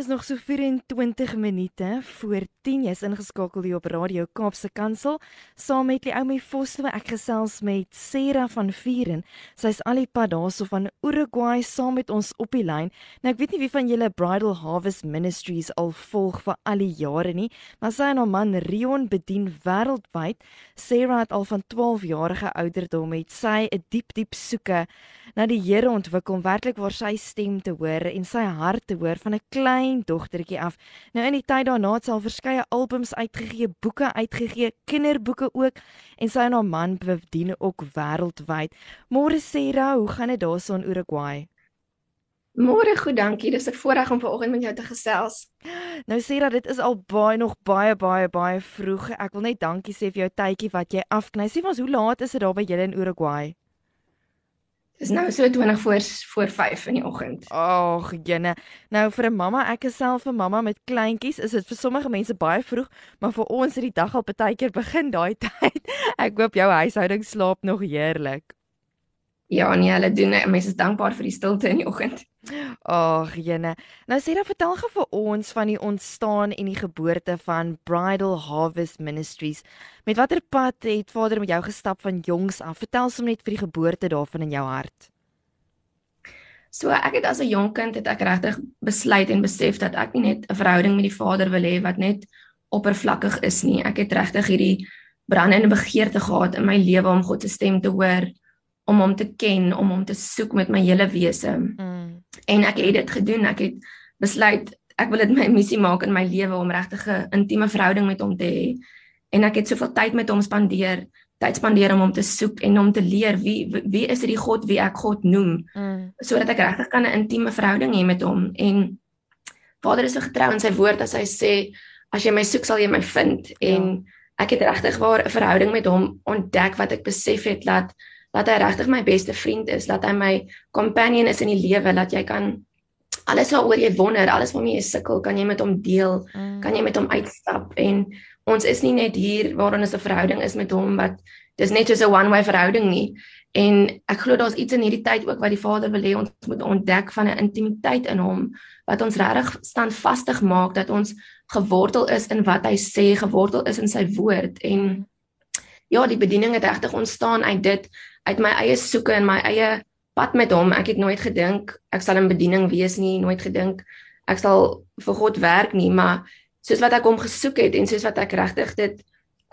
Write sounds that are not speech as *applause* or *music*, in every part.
Is nog so 24 minute voor 10 jy's ingeskakel hier op Radio Kaapse Kansel. Saam met Leomi Vosloo ek gesels met Sera van Vieren. Sy's al die pad daarso van Uruguay saam met ons op die lyn. Nou ek weet nie wie van julle Bridal Harvest Ministries al volg vir al die jare nie maar sy en haar man Rion bedien wêreldwyd. Sera het al van 12 jarige ouderdom met sy 'n diep diep soeke na die Here ontwikkel om werklik waar sy stem te hoor en sy hart te hoor van 'n klein dogtertjie af. Nou in die tyd daarna het sy al verskeie albums uitgegee, boeke uitgegee, kinderboeke ook en sy en haar man bedien ook wêreldwyd. Môre Sera, hoe gaan dit daarso in Uruguay? Môre goed, dankie. Dis 'n voorreg om vanoggend met jou te gesels. Nou Sera, dit is al baie nog baie baie baie vroeg. Ek wil net dankie sê vir jou tydjie wat jy afkny. Sê vir ons, hoe laat is dit daar by julle in Uruguay? Dis nou so 20 voor voor 5 in die oggend. Ag, jene. Nou vir 'n mamma, ek is self 'n mamma met kleintjies, is dit vir sommige mense baie vroeg, maar vir ons het die dag al baie keer begin daai *laughs* tyd. Ek hoop jou huishouding slaap nog heerlik. Ja, nee, hulle doen mense is dankbaar vir die stilte in die oggend. Ag, jene. Nou sê dan vertel gou vir ons van die ontstaan en die geboorte van Bridal Harvest Ministries. Met watter pad het Vader met jou gestap van jongs af? Vertel soms net vir die geboorte daarvan in jou hart. So ek het as 'n jonk kind het ek regtig besluit en besef dat ek nie net 'n verhouding met die Vader wil hê wat net oppervlakkig is nie. Ek het regtig hierdie brandende begeerte gehad in my lewe om God se stem te hoor, om hom te ken, om hom te soek met my hele wese. Mm. En ek het dit gedoen. Ek het besluit ek wil dit my missie maak in my lewe om regtig 'n intieme verhouding met hom te hê. En ek het soveel tyd met hom spandeer tyd spandeer om hom te soek en om te leer wie wie, is die God wie ek God noem mm. sodat ek regtig kan 'n intieme verhouding hê met hom en Vader is so getrou in sy woord as hy sê as jy my soek sal jy my vind ja. en ek het regtig waar 'n verhouding met hom ontdek wat ek besef het dat dat hy regtig my beste vriend is dat hy my companion is in die lewe dat jy kan alles waaroor jy wonder alles waarmee jy sukkel kan jy met hom deel mm. kan jy met hom uitstap. En ons is nie net hier waarin ons 'n verhouding is met hom wat dis net so 'n one way verhouding nie. En ek glo daar's iets in hierdie tyd ook wat die Vader wil hê ons moet ontdek van 'n intimiteit in hom wat ons regtig standvastig maak dat ons gewortel is in wat hy sê gewortel is in sy woord. En ja die bediening het regtig ontstaan uit dit uit my eie soeke en my eie pad met hom ek het nooit gedink ek sal in bediening wees nie nooit gedink ek sal vir God werk nie maar soos wat ek hom gesoek het en soos wat ek regtig dit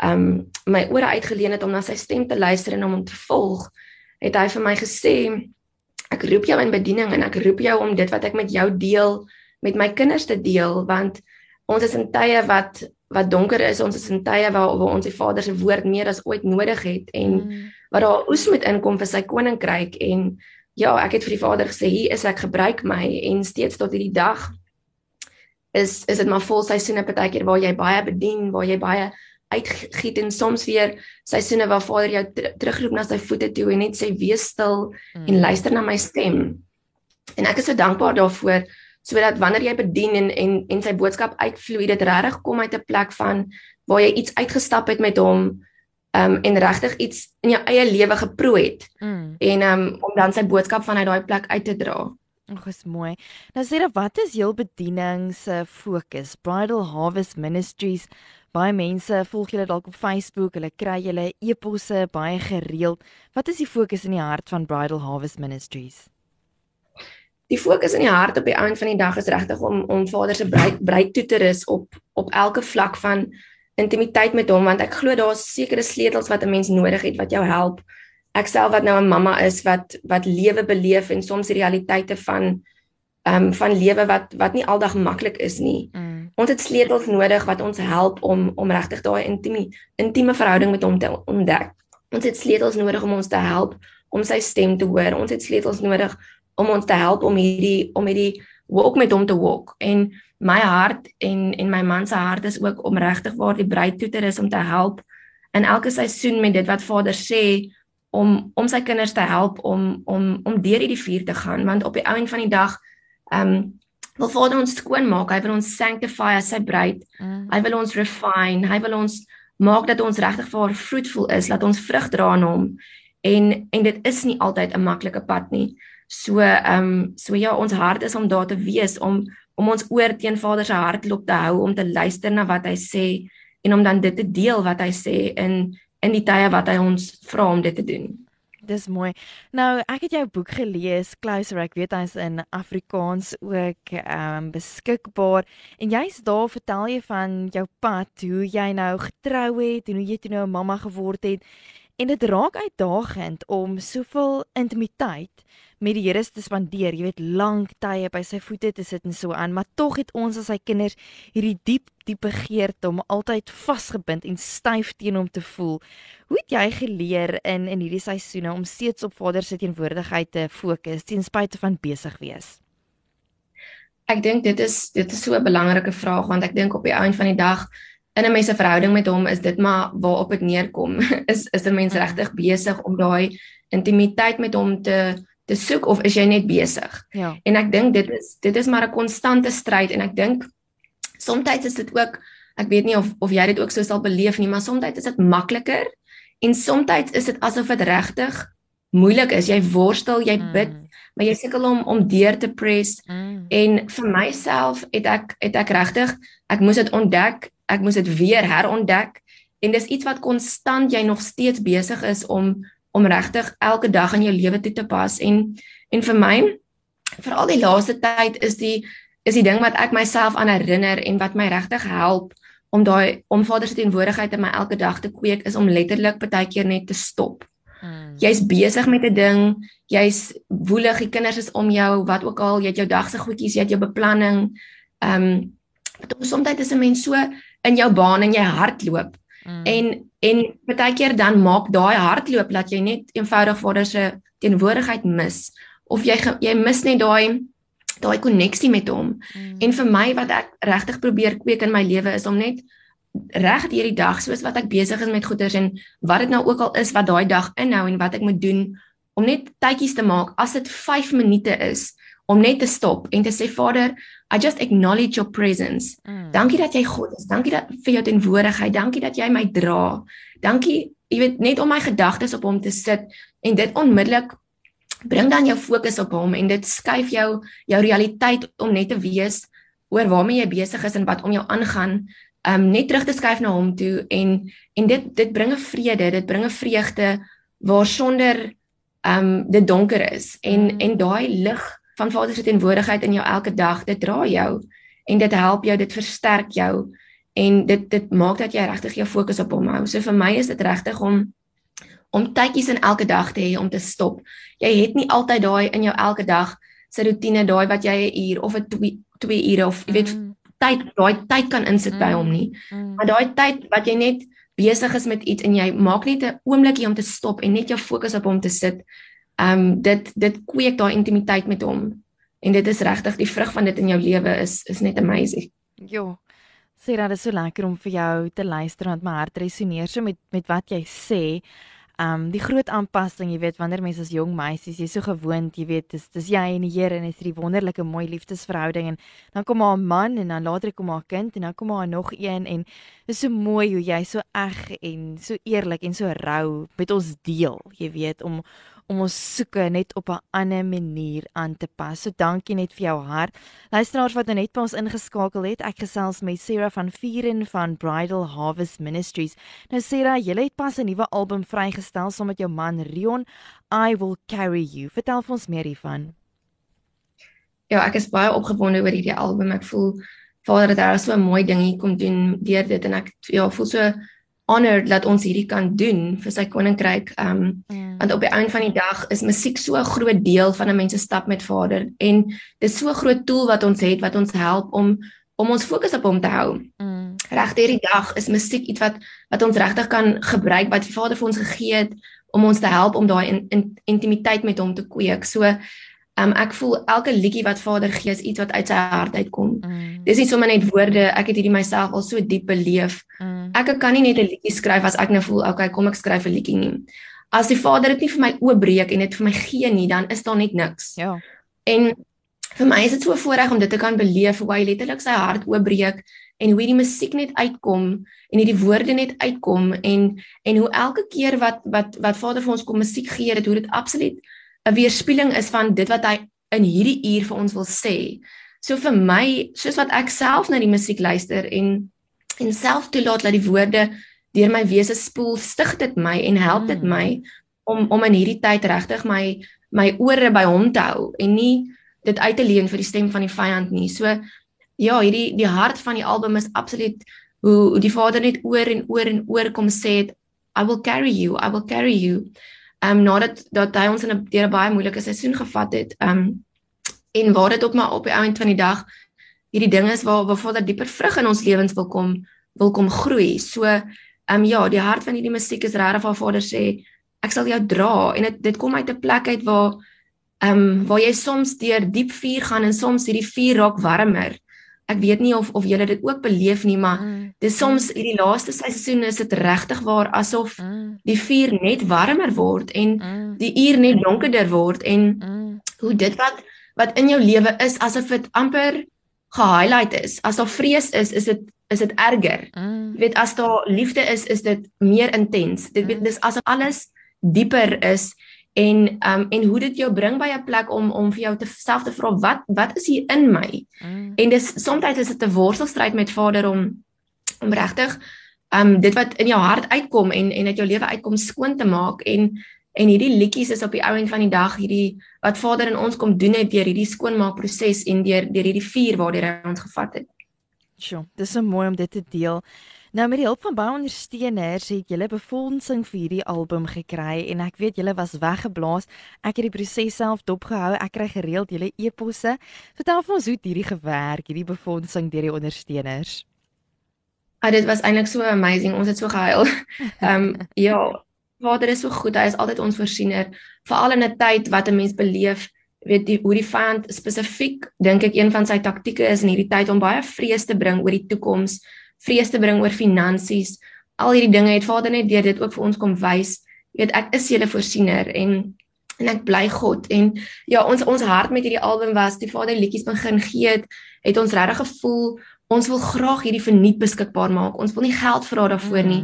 um my ore uitgeleen het om na sy stem te luister en om hom te volg, het hy vir my gesê ek roep jou in bediening en ek roep jou om dit wat ek met jou deel met my kinders te deel want ons is in tye wat wat donker is, ons is in tye waar, waar ons die Vader se woord meer as ooit nodig het en mm. Wat daar oes moet inkom vir sy koninkryk en ja, ek het vir die Vader gesê hier is ek gebruik my en steeds tot hierdie dag is is dit maar vol seisoene partykeer waar jy baie bedien, waar jy baie uitgiet en soms weer seisoene waar Vader jou ter terugroep na sy voete toe en net sê wees stil mm. en luister na my stem. En ek is so dankbaar daarvoor sodat wanneer jy bedien en en en sy boodskap uitvloei, dit regtig kom uit 'n plek van waar jy iets uitgestap het met hom um en regtig iets in jou eie lewe geproe het. Mm. En um om dan sy boodskap vanuit daai plek uit te dra. Ag, is mooi. Nou sê jy, wat is jou bediening se fokus? Bridal Harvest Ministries. Baie mense volg julle dalk op Facebook, hulle kry julle e-posse baie gereeld. Wat is die fokus in die hart van Bridal Harvest Ministries? Die fokus in die hart op die einde van die dag is regtig om om Vader se bruid bruid toe te rus op op elke vlak van intimiteit met hom want ek glo daar's sekere sleutels wat 'n mens nodig het wat jou help ek self wat nou 'n mamma is wat wat lewe beleef en soms die realiteite van ehm um, van lewe wat wat nie aldag maklik is nie. Mm. Ons het sleutels nodig wat ons help om om regtig daai intieme intieme verhouding met hom te ontdek. Ons het sleutels nodig om ons te help om sy stem te hoor. Ons het sleutels nodig om ons te help om hierdie om hierdie walk met hom te walk. En my hart en en my man se hart is ook om regtig waar die bruid toe te is om te help in elke seisoen met dit wat Vader sê om om sy kinders te help om om om deur hierdie vuur te gaan want op die einde van die dag ehm um, wil Vader ons skoon maak. Hy wil ons sanctify as sy bruid. Mm. Hy wil ons refine. Hy wil ons maak dat ons regtig vir haar fruitful is, laat ons vrug dra aan hom. En en dit is nie altyd 'n maklike pad nie. So ehm um, so ja, ons hart is om daar te wees om om ons oor teen Vader se hartklop te hou, om te luister na wat hy sê en om dan dit te deel wat hy sê in in die tye wat hy ons vra om dit te doen. Dis mooi. Nou, ek het jou boek gelees, Closer. Ek weet hy's in Afrikaans ook ehm um, beskikbaar. En jy's daar vertel jy van jou pad, hoe jy nou getrou het en hoe jy toe nou 'n mamma geword het. En dit raak uitdagend om soveel intimiteit met die Here te spandeer. Jy weet, lank tye by sy voete te sit en so aan, maar tog het ons as sy kinders hierdie diep diep begeerte om altyd vasgebind en styf teen hom te voel. Hoe het jy geleer in in hierdie seisoene om steeds op Vader se teenwoordigheid te fokus ten spyte van besig wees? Ek dink dit is dit is so 'n belangrike vraag want ek dink op die einde van die dag in 'n mens se verhouding met hom is dit maar waarop dit neerkom. *laughs* is is 'n mens mm. regtig besig om daai intimiteit met hom te te soek of is jy net besig? Ja. En ek dink dit is dit is maar 'n konstante stryd en ek dink soms is dit ook ek weet nie of of jy dit ook so sal beleef nie, maar soms is dit makliker en soms is dit asof dit regtig moeilik is. Jy worstel, jy mm. bid, mm. maar jy sukkel om om deur te press. Mm. En vir myself het ek het ek regtig ek moes dit ontdek, ek moes dit weer herontdek en dis iets wat konstant jy nog steeds besig is om om regtig elke dag in jou lewe toe te pas en en vir my veral die laaste tyd is die is die ding wat ek myself aan herinner en wat my regtig help om daai om Vader se teenwoordigheid in my elke dag te kweek is om letterlik baie keer net te stop. Hmm. Jy's besig met 'n ding, jy's woelig, die kinders is om jou, wat ook al, jy het jou dag se goedjies, jy het jou beplanning. Ehm um, soms is 'n mens so in jou baan en jy hardloop Mm. En en baie keer dan maak daai hardloop dat jy net eenvoudig Vader se teenwoordigheid mis of jy jy mis net daai daai koneksie met hom. Mm. En vir my wat ek regtig probeer kweek in my lewe is om net reg hierdie dag soos wat ek besig is met goeders en wat dit nou ook al is wat daai dag inhou en wat ek moet doen om net tydjies te maak as dit 5 minute is om net te stop en te sê Vader, I just acknowledge your presence. Mm. Dankie dat jy God is. Dankie dat vir jou teenwoordigheid. Dankie dat jy my dra. Dankie, jy weet, net om my gedagtes op hom te sit en dit onmiddellik bring dan jou fokus op hom en dit skuif jou jou realiteit om net te wees oor waarmee jy besig is en wat om jou aangaan. Um net terug te skuif na hom toe en en dit dit bring 'n vrede, dit bring 'n vreugde waar sonder um dit donker is en mm. en daai lig van Vader se teenwoordigheid in jou elke dag. Dit dra jou en dit help jou, dit versterk jou en dit dit maak dat jy regtig jou fokus op hom hou. So vir my is dit regtig om om tydjies in elke dag te hê om te stop. Jy het nie altyd daai in jou elke dag se rotine daai wat jy 'n uur of 'n 2 2 ure of jy weet mm. tyd daai tyd kan insit mm. by hom nie. Mm. Maar daai tyd wat jy net besig is met iets en jy maak net 'n oombliekie om te stop en net jou fokus op hom te sit ehm um, dit dit kweek daai intimiteit met hom en dit is regtig die vrug van dit in jou lewe is is net amazing. Jo. Sê dat dit so lekker om vir jou te luister want my hart resoneer so met met wat jy sê. Um die groot aanpassing, jy weet, wanneer mense as jong meisies, jy's so gewoond, jy weet, dis dis jy en die Here en dis hierdie wonderlike mooi liefdesverhouding en dan kom maar 'n man en dan later kom maar 'n kind en dan kom maar nog een en dis so mooi hoe jy so eg en so eerlik en so rou met ons deel, jy weet, om om ons soeke net op 'n ander manier aan te pas. So dankie net vir jou hart. Luisteraars wat nou net by ons ingeskakel het, ek gesels met Sarah van Vieren van Bridal Harvest Ministries. Nou Sarah, jy het pas 'n nuwe album vrygestel saam met jou man Rion, I Will Carry You. Vertel vir ons meer hiervan. Ja, ek is baie opgewonde oor hierdie album. Ek voel Vader het daar so 'n mooi ding hier kom doen deur dit en ek ja, voel so honored dat ons hierdie kan doen vir sy koninkryk. Um mm. want op die einde van die dag is musiek so 'n groot deel van 'n mens se stap met Vader en dis so 'n groot tool wat ons het wat ons help om om ons fokus op hom te hou. Mm. Regtig hierdie dag is musiek iets wat wat ons regtig kan gebruik wat die Vader vir ons gegee het om ons te help om daai in, in, intimiteit met hom te kweek. So Um ek voel elke liedjie wat Vader gee is iets wat uit sy hart uitkom. Mm. Dis nie sommer net woorde, ek het hierdie myself al so diep beleef. Mm. Ek kan nie net 'n liedjie skryf as ek nou voel, okay, kom ek skryf 'n liedjie nie. As die Vader dit nie vir my oopbreek en dit vir my gee nie, dan is daar net niks. Ja. En vir my is dit so voorreg om dit te kan beleef hoe hy letterlik sy hart oopbreek en hoe die musiek net uitkom en hierdie woorde net uitkom en en hoe elke keer wat wat wat Vader vir ons kom musiek gee dit hoe dit absoluut 'n weerspieëling is van dit wat hy in hierdie uur vir ons wil sê. So vir my, soos wat ek self na die musiek luister en en self toelaat dat die woorde deur my wese spoel, stig dit my en help dit mm. my om om in hierdie tyd regtig my my ore by hom te hou en nie dit uit te leen vir die stem van die vyand nie. So ja, hierdie die hart van die album is absoluut hoe, hoe die Vader net oor en oor en oor kom sê het I will carry you, I will carry you. Um nadat dat hy ons in 'n deur 'n baie moeilike seisoen gevat het. Um en waar dit op maar op die ount van die dag hierdie ding is waar waar Vader dieper vrug in ons lewens wil kom wil kom groei. So um ja, die hart van hierdie musiek is regtig waar Vader sê ek sal jou dra en dit dit kom uit 'n plek uit waar ehm um, waar jy soms deur diep vuur gaan en soms hierdie vuur raak warmer. Ek weet nie of of julle dit ook beleef nie, maar mm. dis soms hierdie laaste seisoen is dit regtig waar asof mm. die vuur net warmer word en mm. die uur net donkerder word en hoe dit wat wat in jou lewe is asof dit amper gehighlight is. As daar vrees is, is dit is dit erger. Jy weet as daar liefde is, is dit meer intens. Dit weet dis asof alles dieper is en um en hoe dit jou bring by 'n plek om om vir jou te self te vra wat wat is hier in my? Mm. En dis soms is dit 'n worstelstryd met Vader om om regtig um dit wat in jou hart uitkom en en uit jou lewe uitkom skoon te maak en en hierdie liedjies is op die ou end van die dag hierdie wat Vader in ons kom doen het deur hierdie skoonmaakproses en deur deur hierdie vuur waardeur hy ons gevat het. Sjoe, dis so mooi om dit te deel. Nou met die hulp van baie ondersteuners het julle befondsing vir hierdie album gekry en ek weet julle was weggeblaas. Ek het die proses self dopgehou. Ek kry gereeld julle e-posse. Vertel vir ons hoe dit hierdie gewerk, hierdie befondsing deur die ondersteuners. Ah, dit was eintlik so amazing. Ons het so gehuil. *laughs* Ehm um, ja, Vader is so goed. Hy is altyd ons voorsiener, veral in 'n tyd wat 'n mens beleef weet die hoe die vyand spesifiek dink ek een van sy taktieke is in hierdie tyd om baie vrees te bring oor die toekoms vrees te bring oor finansies. Al hierdie dinge het Vader net deur dit ook vir ons kom wys. Jy weet ek is julle voorsiener en en ek bly God en ja ons ons hart met hierdie album was die Vader liedjies begin gee het, het ons regtig gevoel ons wil graag hierdie verniet beskikbaar maak. Ons wil nie geld vra daarvoor nie.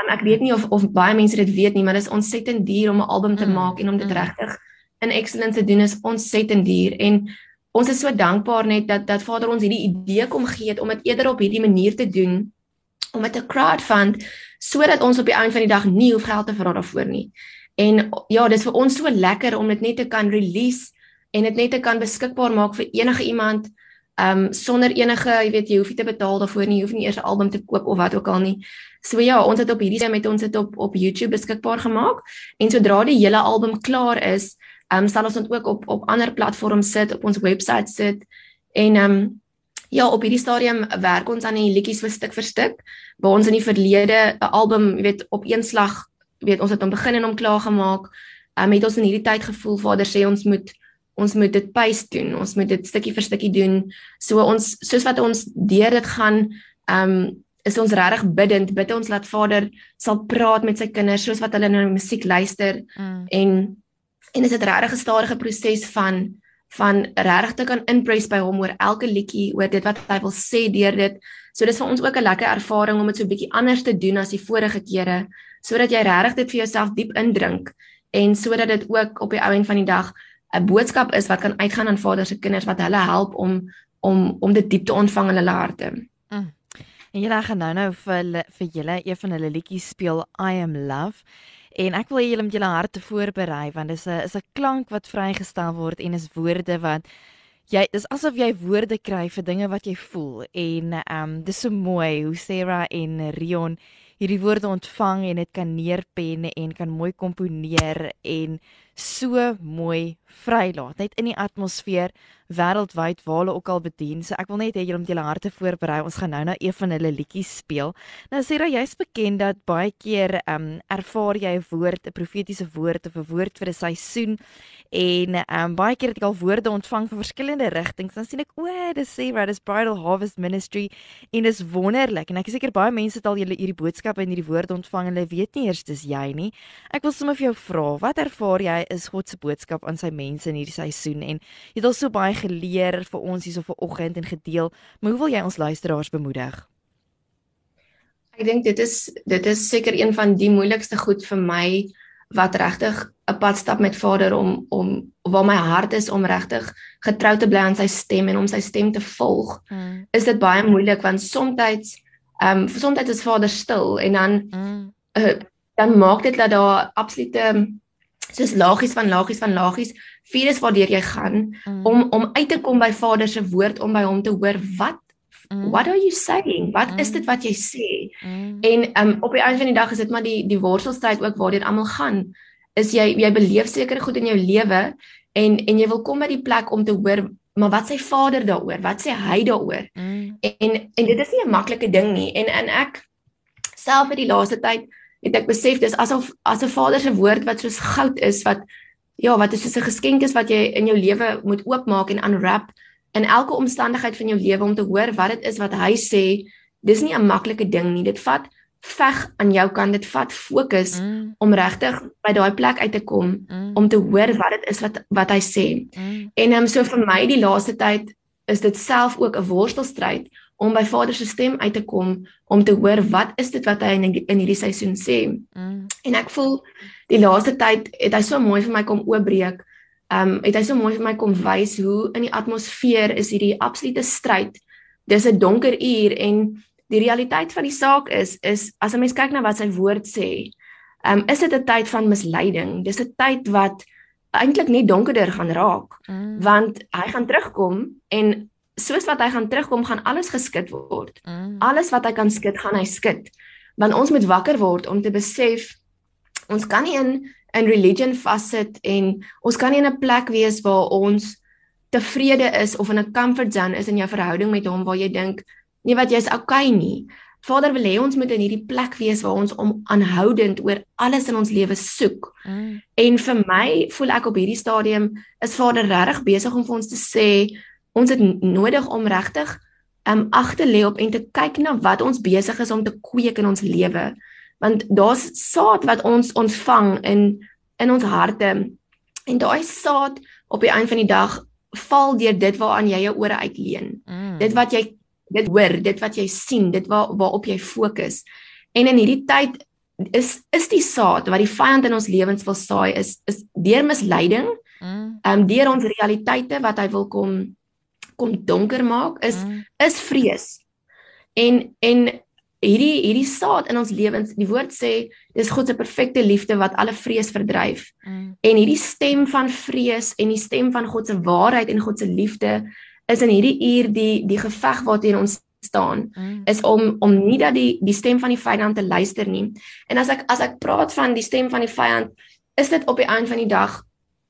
Um, ek weet nie of of baie mense dit weet nie, maar dit is ontsettend duur om 'n album te mm. maak en om dit mm. regtig in excellence te doen is ontsettend duur en ons is so dankbaar net dat dat Vader ons hierdie idee kom gee het om dit eerder op hierdie manier te doen om dit 'n crowdfund sodat ons op die einde van die dag nie hoef geld te vra daarvoor nie. En ja, dis vir ons so lekker om dit net te kan release en dit net te kan beskikbaar maak vir enige iemand um sonder enige, jy weet jy hoef nie te betaal daarvoor nie, jy hoef nie eers 'n album te koop of wat ook al nie. So ja, ons het op hierdie met ons het op op YouTube beskikbaar gemaak en sodra die hele album klaar is, Ehm um, sal ons dit ook op op ander platforms sit, op ons webwerf sit en ehm um, ja, op hierdie stadium werk ons aan die liedjies vir stuk vir stuk. Waar ons in die verlede 'n album, jy weet, op een slag, weet ons het hom begin en hom klaar gemaak. Ehm um, het ons in hierdie tyd gevoel Vader sê ons moet ons moet dit pace doen. Ons moet dit stukkie vir stukkie doen. So ons soos wat ons deur dit gaan, ehm um, is ons regtig bidend. Bid ons laat Vader sal praat met sy kinders soos wat hulle na musiek luister mm. en en is dit regtig 'n stadige proses van van regtig te kan impress by hom oor elke liedjie, oor dit wat hy wil sê deur dit. So dis vir ons ook 'n lekker ervaring om dit so 'n bietjie anders te doen as die vorige kere, sodat jy regtig dit vir jouself diep indrink en sodat dit ook op die ou end van die dag 'n boodskap is wat kan uitgaan aan vaders se kinders wat hulle help om om om dit diep te ontvang in hulle harte. Mm. En jy gaan nou nou vir vir julle een van hulle liedjies speel I am love. En ek wil hê julle moet julle harte voorberei want dis 'n is 'n klank wat vrygestel word en is woorde wat jy dis asof jy woorde kry vir dinge wat jy voel. En ehm um, dis so mooi hoe Sarah en Rion hierdie woorde ontvang en dit kan neerpen en kan mooi komponeer en so mooi vrylaat net in die atmosfeer wêreldwyd waar hulle ook al bedien. So ek wil net hê julle moet julle harte voorberei. Ons gaan nou nou een van hulle liedjies speel. Nou Sarah, jy's bekend dat baie keer ehm um, ervaar jy 'n woord, 'n profetiese woord of 'n woord vir 'n seisoen en um, baie keer het ek al woorde ontvang van verskillende rigtings. Dan sien ek o, dis Sarah, dis Bridal Harvest Ministry en dis wonderlik. En ek is seker baie mense het al julle hierdie boodskappe en hierdie woorde ontvang en hulle weet nie eers dis jy nie. Ek wil sommer vir jou vra, wat ervaar jy is God se boodskap aan sy mense in hierdie seisoen en jy het al so baie geleer vir ons hierso vanoggend en gedeel. Maar hoe wil jy ons luisteraars bemoedig? Ek dink dit is dit is seker een van die moeilikste goed vir my wat regtig 'n pad stap met Vader om om waar my hart is om regtig getrou te bly aan sy stem en om sy stem te volg. Mm. Is dit baie moeilik want soms ehm um, soms is Vader stil en dan mm. uh, dan maak dit dat daar absolute soos lagies van lagies van lagies virus waardeur jy gaan mm. om om uit te kom by Vader se woord om by hom te hoor wat Mm. What are you saying? Wat mm. is dit wat jy sê? Mm. En um op die einde van die dag is dit maar die die worstelstryd ook waar dit almal gaan. Is jy jy beleef sekere goed in jou lewe en en jy wil kom by die plek om te hoor maar wat sê Vader daaroor? Wat sê hy daaroor? Mm. En en dit is nie 'n maklike ding nie. En en ek self in die laaste tyd het ek besef dis asof as 'n Vader se woord wat soos goud is wat ja, wat is soos 'n geskenk is wat jy in jou lewe moet oopmaak en unwrap in elke omstandigheid van jou lewe om te hoor wat dit is wat hy sê. Dis nie 'n maklike ding nie. Dit vat veg aan jou kant. Dit vat fokus mm. om regtig by daai plek uit te kom mm. om te hoor wat dit is wat wat hy sê. Mm. En ehm um, so vir my die laaste tyd is dit self ook 'n worstelstryd om by Vader se stem uit te kom om te hoor wat is dit wat hy in in hierdie seisoen sê. Mm. En ek voel die laaste tyd het hy so mooi vir my kom oopbreek Ehm um, het hy so mooi vir my kom wys hoe in die atmosfeer is hierdie absolute stryd. Dis 'n donker uur en die realiteit van die saak is is as 'n mens kyk na wat sy woord sê, um, is dit 'n tyd van misleiding. Dis 'n tyd wat eintlik net donkerder gaan raak mm. want hy gaan terugkom en soos wat hy gaan terugkom gaan alles geskit word. Mm. Alles wat hy kan skit, gaan hy skit. Want ons moet wakker word om te besef ons kan nie in in religion vassit en ons kan nie in 'n plek wees waar ons tevrede is of in 'n comfort zone is in jou verhouding met hom waar jy dink nee wat jy's okay nie. Vader wil hê ons moet in hierdie plek wees waar ons om aanhoudend oor alles in ons lewe soek. Mm. En vir my voel ek op hierdie stadium is Vader regtig besig om vir ons te sê ons het nodig om regtig um ag te lê op en te kyk na wat ons besig is om te kweek in ons lewe want daar's saad wat ons ontvang in in ons harte en daai saad op die einde van die dag val deur dit waaraan jy jou ore uitleen. Mm. Dit wat jy dit hoor, dit wat jy sien, dit waar waarop jy fokus. En in hierdie tyd is is die saad wat die vyand in ons lewens wil saai is is deur misleiding. Mm. Ehm um, deur ons realiteite wat hy wil kom kom donker maak is mm. is vrees. En en hierdie hierdie saad in ons lewens, die woord sê, dis God se perfekte liefde wat alle vrees verdryf. Mm. En hierdie stem van vrees en die stem van God se waarheid en God se liefde is in hierdie uur die die geveg waarteen ons staan mm. is om om nie dat die die stem van die vyand te luister nie. En as ek as ek praat van die stem van die vyand, is dit op die einde van die dag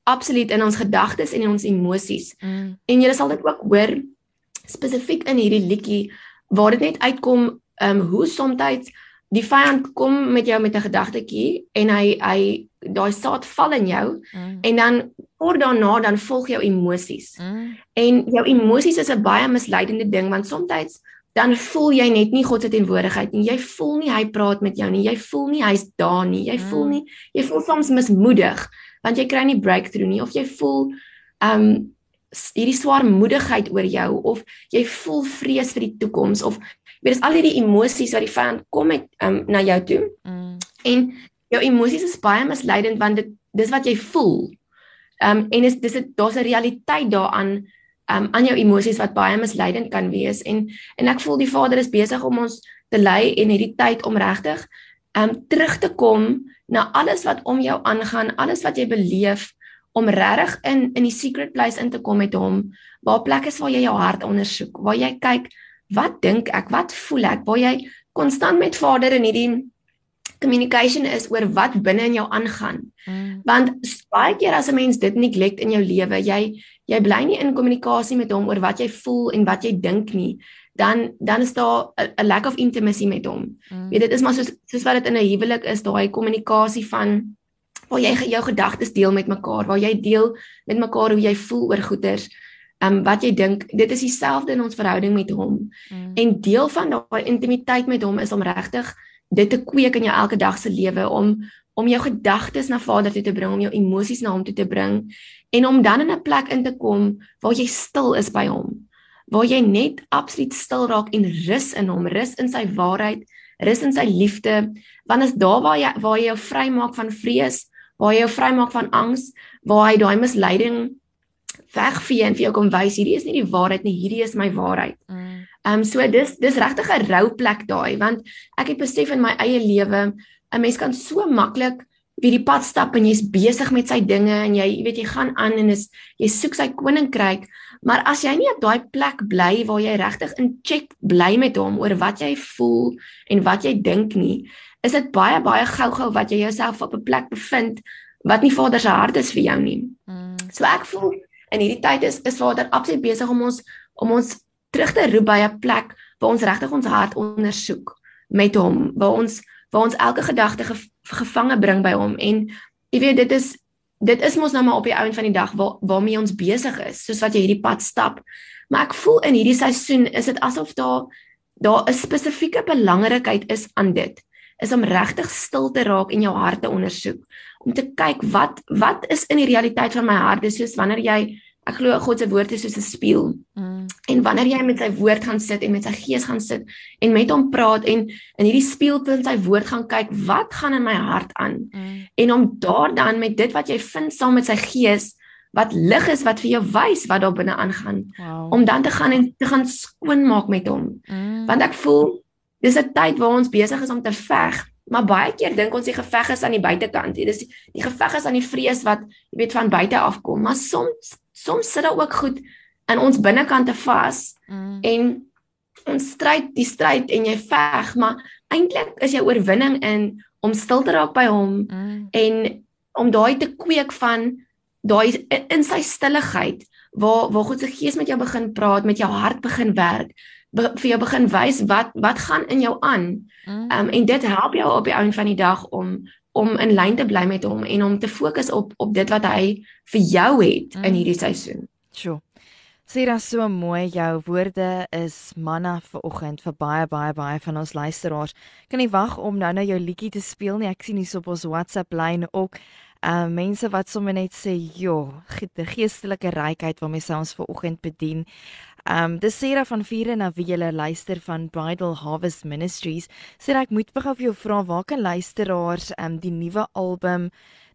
absoluut in ons gedagtes en in ons emosies. Mm. En jy sal dit ook hoor spesifiek in hierdie liedjie waar dit net uitkom ehm um, hoe soms die vyand kom met jou met 'n gedagtetjie en hy hy daai saad val in jou mm. en dan kort daarna dan volg jou emosies. Mm. En jou emosies is 'n baie misleidende ding want soms dan voel jy net nie God se teenwoordigheid nie. Jy voel nie hy praat met jou nie. Jy voel nie hy's daar nie. Jy mm. voel nie jy voel soms mismoedig want jy kry nie breakthrough nie of jy voel um, hierdie swaarmoedigheid oor jou of jy voel vrees vir die toekoms of weet dis al hierdie emosies wat die vyand kom met um, na jou toe. Mm. En jou emosies is baie misleidend want dit dis wat jy voel. Ehm um, en is dis daar's 'n realiteit daaraan um, aan jou emosies wat baie misleidend kan wees en en ek voel die Vader is besig om ons te lei en hierdie tyd om regtig um terug te kom na alles wat om jou aangaan, alles wat jy beleef om regtig in in die secret place in te kom met hom, waar plek is waar jy jou hart ondersoek, waar jy kyk wat dink ek, wat voel ek, waar jy konstant met Vader in hierdie communication is oor wat binne in jou aangaan. Mm. Want baie keer as 'n mens dit neglect in jou lewe, jy jy bly nie in kommunikasie met hom oor wat jy voel en wat jy dink nie, dan dan is daar 'n lack of intimacy met hom. Mm. Weet dit is maar soos soos wat dit in 'n huwelik is, daai kommunikasie van waar jy jou gedagtes deel met mekaar, waar jy deel met mekaar hoe jy voel oor goeders. Um, wat jy dink, dit is dieselfde in ons verhouding met hom. Mm. En deel van daai intimiteit met hom is om regtig dit te kweek in jou elke dag se lewe om om jou gedagtes na Vader toe te bring, om jou emosies na hom toe te bring en om dan in 'n plek in te kom waar jy stil is by hom. Waar jy net absoluut stil raak en rus in hom, rus in sy waarheid, rus in sy liefde, want is daar waar jy waar jy jou vrymaak van vrees, waar jy jou vrymaak van angs, waar hy daai misleiding wegvee en vir jou kom wys hierdie is nie die waarheid nie, hierdie is my waarheid. Mm. Ehm um, so dis dis regtig 'n rou plek daai want ek het besef in my eie lewe 'n mens kan so maklik wie die pad stap en jy's besig met sy dinge en jy weet jy gaan aan en is jy soek sy koninkryk maar as jy nie op daai plek bly waar jy regtig in check bly met hom oor wat jy voel en wat jy dink nie is dit baie baie gou-gou wat jy jouself op 'n plek bevind wat nie Vader se hart is vir jou nie. Mm. So ek voel in hierdie tyd is is Vader absoluut besig om ons om ons terug te roep by 'n plek waar ons regtig ons hart ondersoek met hom, waar ons waar ons elke gedagte ge, gevange bring by hom en jy weet dit is dit is mos nou maar op die ou en van die dag waar waarmee ons besig is, soos wat jy hierdie pad stap. Maar ek voel in hierdie seisoen is dit asof daar daar 'n spesifieke belangrikheid is aan dit is om regtig stil te raak en jou hart te ondersoek om te kyk wat wat is in die realiteit van my hart dis soos wanneer jy Ek glo God se woord is soos 'n spieël. Mm. En wanneer jy met sy woord gaan sit en met sy gees gaan sit en met hom praat en in hierdie spieelpunt sy woord gaan kyk, wat gaan in my hart aan? Mm. En om daar dan met dit wat jy vind saam met sy gees wat lig is wat vir jou wys wat daar binne aangaan wow. om dan te gaan en te gaan skoonmaak met hom. Mm. Want ek voel dis 'n tyd waar ons besig is om te veg. Maar baie keer dink ons die geveg is aan die buitekant. Dit is die geveg is aan die vrees wat jy weet van buite af kom. Maar soms soms sit daar ook goed in ons binnekante vas mm. en ons stryd die stryd en jy veg maar eintlik is jou oorwinning in om stil te raak by hom mm. en om daai te kweek van daai in sy stilligheid waar waar God se gees met jou begin praat met jou hart begin werk be, vir jou begin wys wat wat gaan in jou aan mm. um, en dit help jou op die einde van die dag om om in lyn te bly met hom en om te fokus op op dit wat hy vir jou het mm. in hierdie seisoen. Sjoe. Sê dit so mooi jou woorde is manna vir oggend vir baie baie baie van ons luisteraars. Kan nie wag om nou nou jou liedjie te speel nie. Ek sien hier op ons WhatsApp lyn ook uh mense wat sommer net sê, "Jo, die geestelike rykheid waarmee sy ons ver oggend bedien." Um dis Sarah van Viere na wie jy luister van Bridal Harvest Ministries. Sê ek moet begou vir jou vra waar kan luisteraars um die nuwe album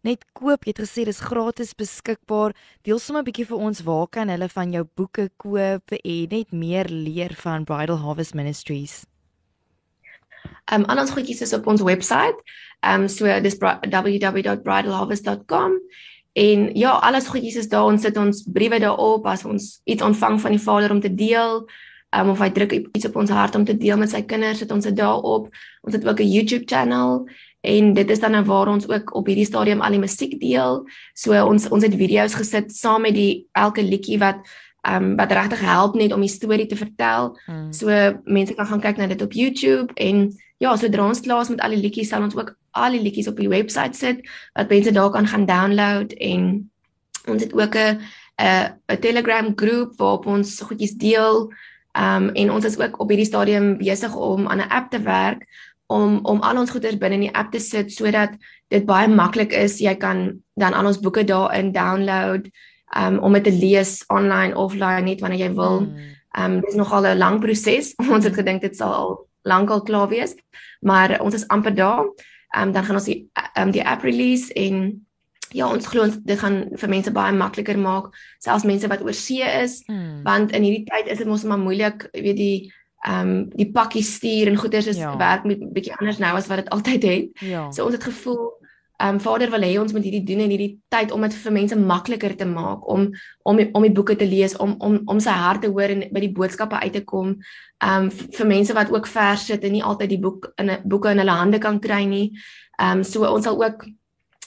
net koop? Jy het gesê dis gratis beskikbaar. Deel sommer 'n bietjie vir ons waar kan hulle van jou boeke koop en net meer leer van Bridal Harvest Ministries? Um al ons goedjies is op ons webwerf. Um so dis www.bridalharvest.com En ja, alles goedjies is daar. Ons sit ons briewe daarop as ons iets ontvang van die Vader om te deel. Um, of hy druk iets op ons hart om te deel met sy kinders, sit ons dit daarop. Ons het ook 'n YouTube channel en dit is dan nou waar ons ook op hierdie stadium al die musiek deel. So ons ons het video's gesit saam met die elke liedjie wat ehm um, wat regtig help net om die storie te vertel. Hmm. So mense kan gaan kyk na dit op YouTube en ja, sodra ons klaar is met al die liedjies sal ons ook al die liedjies op die webwerf sit wat mense daar kan gaan download en ons het ook 'n 'n Telegram groep waarop ons goedjies deel. Ehm um, en ons is ook op hierdie stadium besig om aan 'n app te werk om om al ons goeders binne in die app te sit sodat dit baie maklik is. Jy kan dan al ons boeke daarin download um, om dit te lees online offline net wanneer jy wil. Hmm. Ehm um, dis nogal 'n lang proses. *laughs* Ons het gedink dit sal al lankal klaar wees, maar ons is amper daar. Ehm um, dan gaan ons die ehm um, die app release en ja, ons glo dit gaan vir mense baie makliker maak, selfs mense wat oor see is, hmm. want in hierdie tyd is dit mos maar moeilik, jy weet die ehm um, die pakkie stuur en goeders is ja. werk met bietjie anders nou as wat dit *laughs* altyd het. Ja. So ons het gevoel Ehm um, Vader wil hê ons moet hierdie doen in hierdie tyd om dit vir mense makliker te maak om om om die boeke te lees om om om sy hart te hoor en by die boodskappe uit te kom. Ehm um, vir mense wat ook vers sit en nie altyd die boek in 'n boeke in hulle hande kan kry nie. Ehm um, so ons sal ook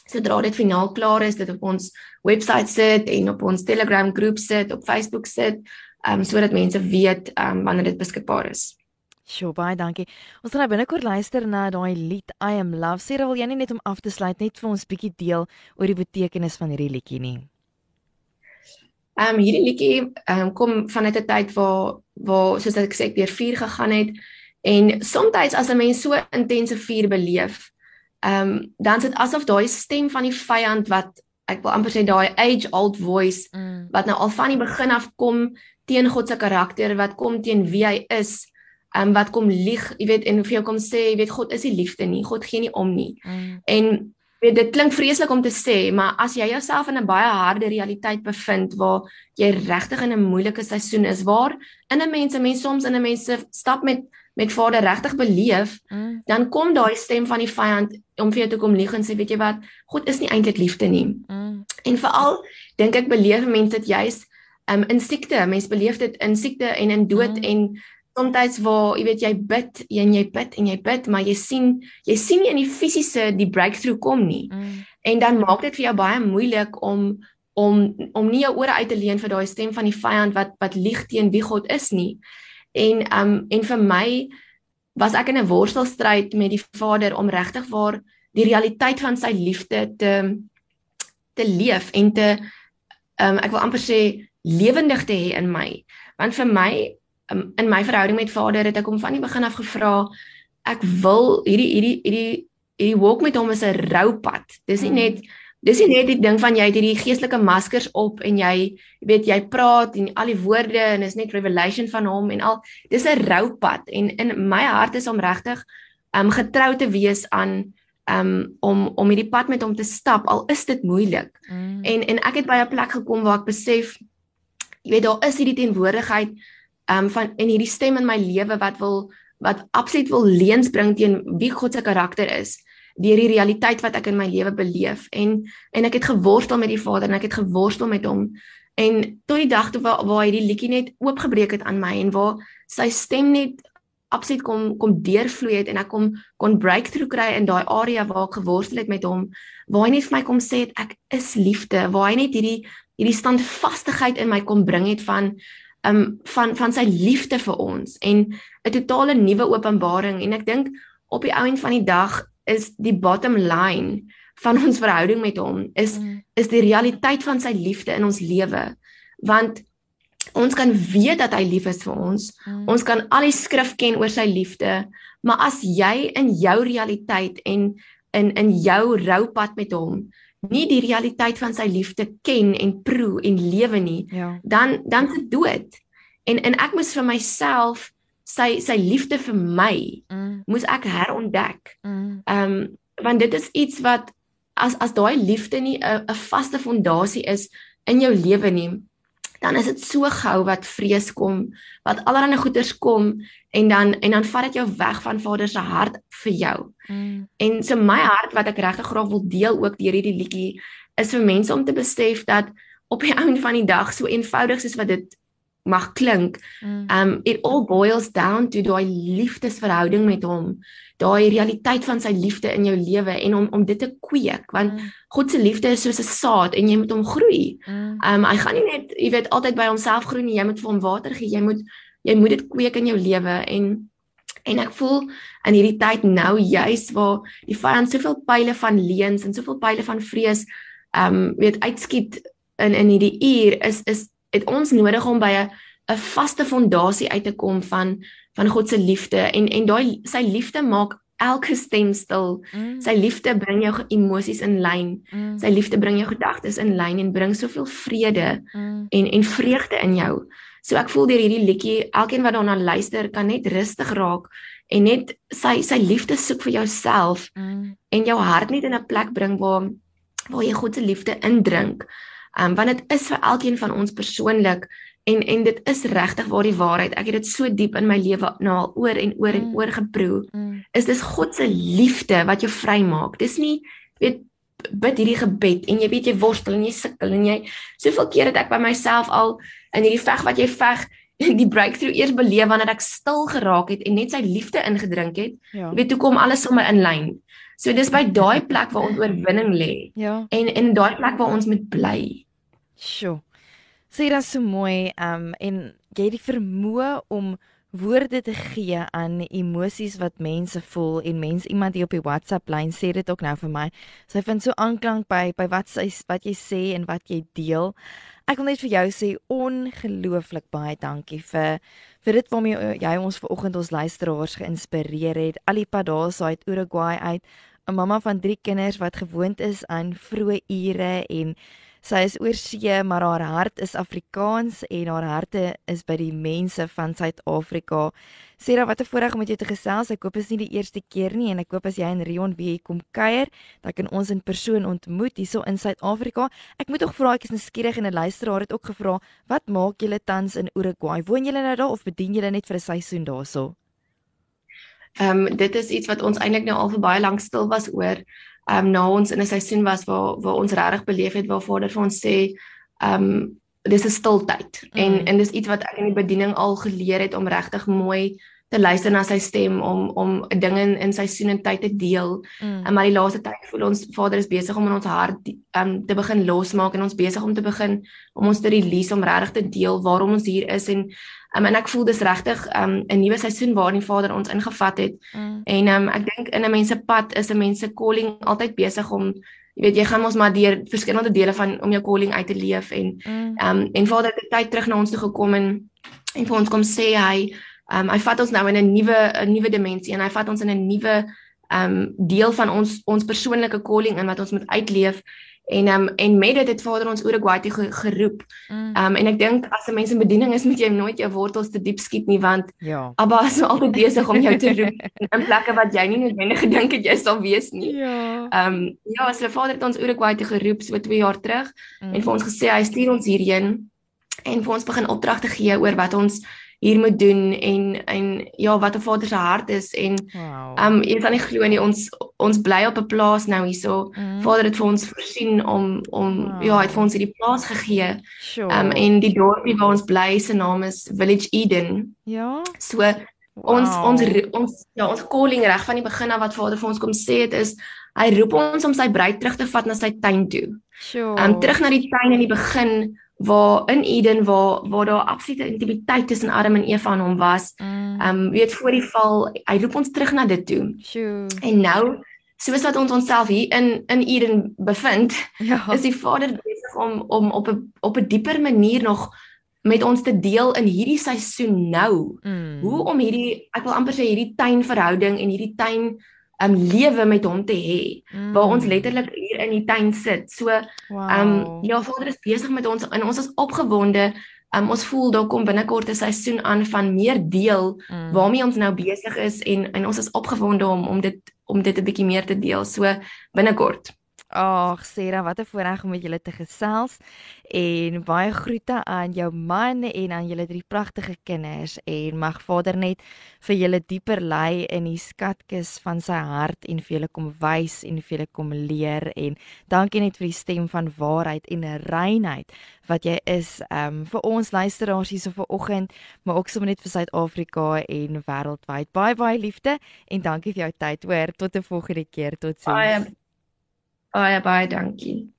sodra dit finaal klaar is dit op ons webwerf sit en op ons Telegram groep sit, op Facebook sit, ehm um, sodat mense weet ehm um, wanneer dit beskikbaar is. Sjoe, baie dankie. Ons gaan nou binnekort luister na daai lied I am love. Sê wil jy nie net om af te sluit net vir ons bietjie deel oor die betekenis van hierdie liedjie nie. Ehm um, hierdie liedjie ehm um, kom vanuit 'n tyd waar waar soos ek sê ek deur vuur gegaan het en soms as 'n mens so intense vuur beleef, ehm um, dan is dit asof daai stem van die vyand wat ek wil amper sê daai age old voice mm. wat nou al van die begin af kom teen God se karakter, wat kom teen wie hy is ehm um, wat kom lieg, jy weet en vir jou kom sê, jy weet God is die liefde nie, God gee nie om nie. Mm. En weet dit klink vreeslik om te sê, maar as jy jouself in 'n baie harde realiteit bevind waar jy regtig in 'n moeilike seisoen is waar in 'n mens, mense soms in 'n mense stap met met Vader regtig beleef, mm. dan kom daai stem van die vyand om vir jou te kom lieg en sê weet jy wat, God is nie eintlik liefde nie. Mm. En veral dink ek beleef mense dit juis um, in siekte, mense beleef dit in siekte en in dood mm. en soms waar jy weet jy bid en jy bid en jy bid maar jy sien jy sien nie in die fisiese die breakthrough kom nie. Mm. En dan maak dit vir jou baie moeilik om om om nie jou ore uit te leen vir daai stem van die vyand wat wat lieg teen wie God is nie. En um en vir my was ek in 'n worstelstryd met die Vader om regtig waar die realiteit van sy liefde te te leef en te um ek wil amper sê lewendig te hê in my. Want vir my um, in my verhouding met Vader het ek hom van die begin af gevra ek wil hierdie hierdie hierdie hierdie walk met hom is 'n roupad. Dis nie hmm. net dis nie net die ding van jy het hierdie geestelike maskers op en jy weet jy praat en al die woorde en is net revelation van hom en al dis 'n roupad en in my hart is om regtig um getrou te wees aan um om om hierdie pad met hom te stap al is dit moeilik. Mm. En en ek het by 'n plek gekom waar ek besef jy weet daar is hierdie teenwoordigheid um van en hierdie stem in my lewe wat wil wat absoluut wil leens bring teen wie God se karakter is deur die realiteit wat ek in my lewe beleef. En en ek het geworstel met die Vader en ek het geworstel met hom. En tot die dag toe waar, waar hy die liedjie net oopgebreek het aan my en waar sy stem net absoluut kom kom deurvloei het en ek kom kon breakthrough kry in daai area waar ek geworstel het met hom waar hy net vir my kom sê het ek is liefde. Waar hy net hierdie hierdie standvastigheid in my kom bring het van um van van sy liefde vir ons en 'n totale nuwe openbaring en ek dink op die ou end van die dag is die bottom line van ons verhouding met hom is mm. is die realiteit van sy liefde in ons lewe want ons kan weet dat hy lief is vir ons mm. ons kan al die skrif ken oor sy liefde maar as jy in jou realiteit en in in jou roupad met hom nie die realiteit van sy liefde ken en proe en lewe nie, ja. dan dan se dood. En en ek moes vir myself sy sy liefde vir my mm. moes ek herontdek. Mm. Ehm mm. um, want dit is iets wat as as daai liefde nie 'n 'n vaste fondasie is in jou lewe nie, dan is dit so gou wat vrees kom, wat allerlei goeters kom en dan en dan vat dit jou weg van Vader se hart vir jou. Mm. En so my hart wat ek regtig graag wil deel ook deur hierdie liedjie is vir mense om te besef dat op die *laughs* einde van die dag so eenvoudig soos wat dit mag klink, mm. um it all boils down to daai liefdesverhouding met hom daai realiteit van sy liefde in jou lewe en om om dit te kweek want mm. God se liefde is soos 'n saad en jy moet hom groei. Mm. Um hy gaan nie net, jy weet, altyd by homself groei nie. Jy moet vir hom water gee. Jy moet jy moet dit kweek in jou lewe en en ek voel in hierdie tyd nou juis waar die vyand soveel pile van leuns en soveel pile van vrees um weet uitskiet in in hierdie uur is is het ons nodig om by 'n 'n vaste fondasie uit te kom van van God se liefde en en daai sy liefde maak elke stem stil. Mm. Sy liefde bring jou emosies in lyn. Mm. Sy liefde bring jou gedagtes in lyn en bring soveel vrede mm. en en vreugde in jou. So ek voel deur hierdie liedjie, elkeen wat daarna luister, kan net rustig raak en net sy sy liefde soek vir jouself mm. en jou hart net in 'n plek bring waar waar jy God se liefde indrink. Um want dit is vir elkeen van ons persoonlik En en dit is regtig waar die waarheid. Ek het dit so diep in my lewe nou al oor en oor en mm. oor geproe. Mm. Is dis God se liefde wat jou vrymaak. Dis nie weet bid hierdie gebed en jy weet jy worstel en jy sukkel en jy soveel keer het ek by myself al in hierdie veg wat jy veg *laughs* die breakthrough eers beleef wanneer ek stil geraak het en net sy liefde ingedrink het. Ja. Jy weet hoe kom alles sommer in lyn. So dis by daai plek waar ons *laughs* oorwinning lê. Ja. En in daai plek waar ons moet bly. Sjoe sê dit so mooi um en jy het die vermoë om woorde te gee aan emosies wat mense voel en mense iemand hier op die WhatsApp lyn sê dit ook nou vir my. Sy vind so aanklank by by wat sy wat jy sê en wat jy deel. Ek wil net vir jou sê ongelooflik baie dankie vir vir dit waarmee jy ons vanoggend ons luisteraars geïnspireer het. Alipad daar so uit Uruguay uit, 'n mamma van 3 kinders wat gewoond is aan vroeë ure en Sy is oorsee, maar haar hart is Afrikaans en haar harte is by die mense van Suid-Afrika. Sera, wat 'n voorreg om met jou te gesels. Ek hoop dit is nie die eerste keer nie en ek hoop as jy in Rion weer kom kuier, dat kan ons in persoon ontmoet hierso in Suid-Afrika. Ek moet ook vra, ek is nuuskierig en 'n luisteraar het ook gevra, wat maak julle tans in Uruguay? Woon julle nou daar of bedien julle net vir 'n seisoen daarso? Ehm um, dit is iets wat ons eintlik nou al vir baie lank stil was oor um, na ons in 'n seisoen was waar waar ons regtig beleef het waar Vader vir ons sê um, dis 'n stiltyd mm. en en dis iets wat ek in die bediening al geleer het om regtig mooi te luister na sy stem om om dinge in, in seisoen en tyd te deel. Mm. En maar die laaste tyd voel ons Vader is besig om in ons hart um, te begin losmaak en ons besig om te begin om ons te release om regtig te deel waarom ons hier is en Um, en ek voel dis regtig um, 'n nuwe seisoen waarin die Vader ons ingevat het. Mm. En um, ek dink in 'n mens se pad is 'n mens se calling altyd besig om jy weet jy gaan mos maar deur verskillende dele van om jou calling uit te leef en mm. um, en Vader het tyd terug na ons toe gekom en en vir ons kom sê hy um, hy vat ons nou in 'n nuwe 'n nuwe dimensie en hy vat ons in 'n nuwe um, deel van ons ons persoonlike calling in wat ons moet uitleef En um, en met dit het Vader ons Uruguay toe geroep. Mm. Um en ek dink as 'n mens in bediening is, moet jy nooit jou wortels te diep skiet nie want ja. Abba is altyd besig om jou te roep *laughs* in plekke wat jy nie noodwendig gedink het jy sal wees nie. Ja. Um ja, as hulle Vader het ons Uruguay toe geroep so 2 jaar terug mm. en vir ons gesê hy stuur ons hierheen en vir ons begin opdragte gee oor wat ons hier moet doen en en ja wat 'n vader se hart is en wow. um jy kan nie glo nie ons ons bly op 'n plaas nou hierso mm. vader het vir ons voorsien om om wow. ja het vir ons hierdie plaas gegee sure. um en die dorpie waar ons bly se naam is Village Eden ja so wow. ons ons ons ja ons calling reg van die begin af wat vader vir ons kom sê het is hy roep ons om sy bruid terug te vat na sy tuin toe sure. um terug na die tuin in die begin waar in Eden waar waar daar absolute intimiteit tussen Adam en Eva en hom was. Mm. Ehm mm. um, weet voor die val, hy roep ons terug na dit toe. Sure. En nou, soos wat ons onsself hier in in Eden bevind, ja. is die Vader besig om om op 'n op 'n dieper manier nog met ons te deel in hierdie seisoen nou. Mm. Hoe om hierdie ek wil amper sê hierdie tuinverhouding en hierdie tuin um lewe met hom te hê mm. waar ons letterlik hier in die tuin sit. So wow. um ja, Vader is besig met ons en ons is opgewonde. Um ons voel daar kom binnekort 'n seisoen aan van meer deel mm. waarmee ons nou besig is en en ons is opgewonde om om dit om dit 'n bietjie meer te deel. So binnekort. Ag, Sera, wat 'n voorreg om met julle te gesels en baie groete aan jou man en aan julle drie pragtige kinders en mag Vader net vir julle dieper lei in die skatkis van sy hart en vir julle kom wys en vir julle kom leer en dankie net vir die stem van waarheid en reinheid wat jy is um, vir ons luisteraars hier so vanoggend, maar ook sommer net vir Suid-Afrika en wêreldwyd. Baie baie liefde en dankie vir jou tyd. Hoor, tot 'n volgende keer. Totsiens. Baie baie dankie.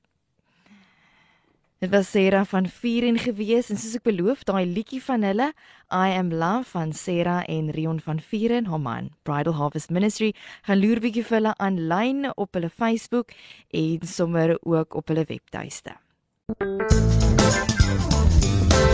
Dit was Sarah van Vieren gewees en soos ek beloof, daai liedjie van hulle, I am love van Sarah en Rion van Vieren, haar man, Bridal Harvest Ministry, gaan loer bietjie vir hulle aanlyn op hulle Facebook en sommer ook op hulle webtuiste.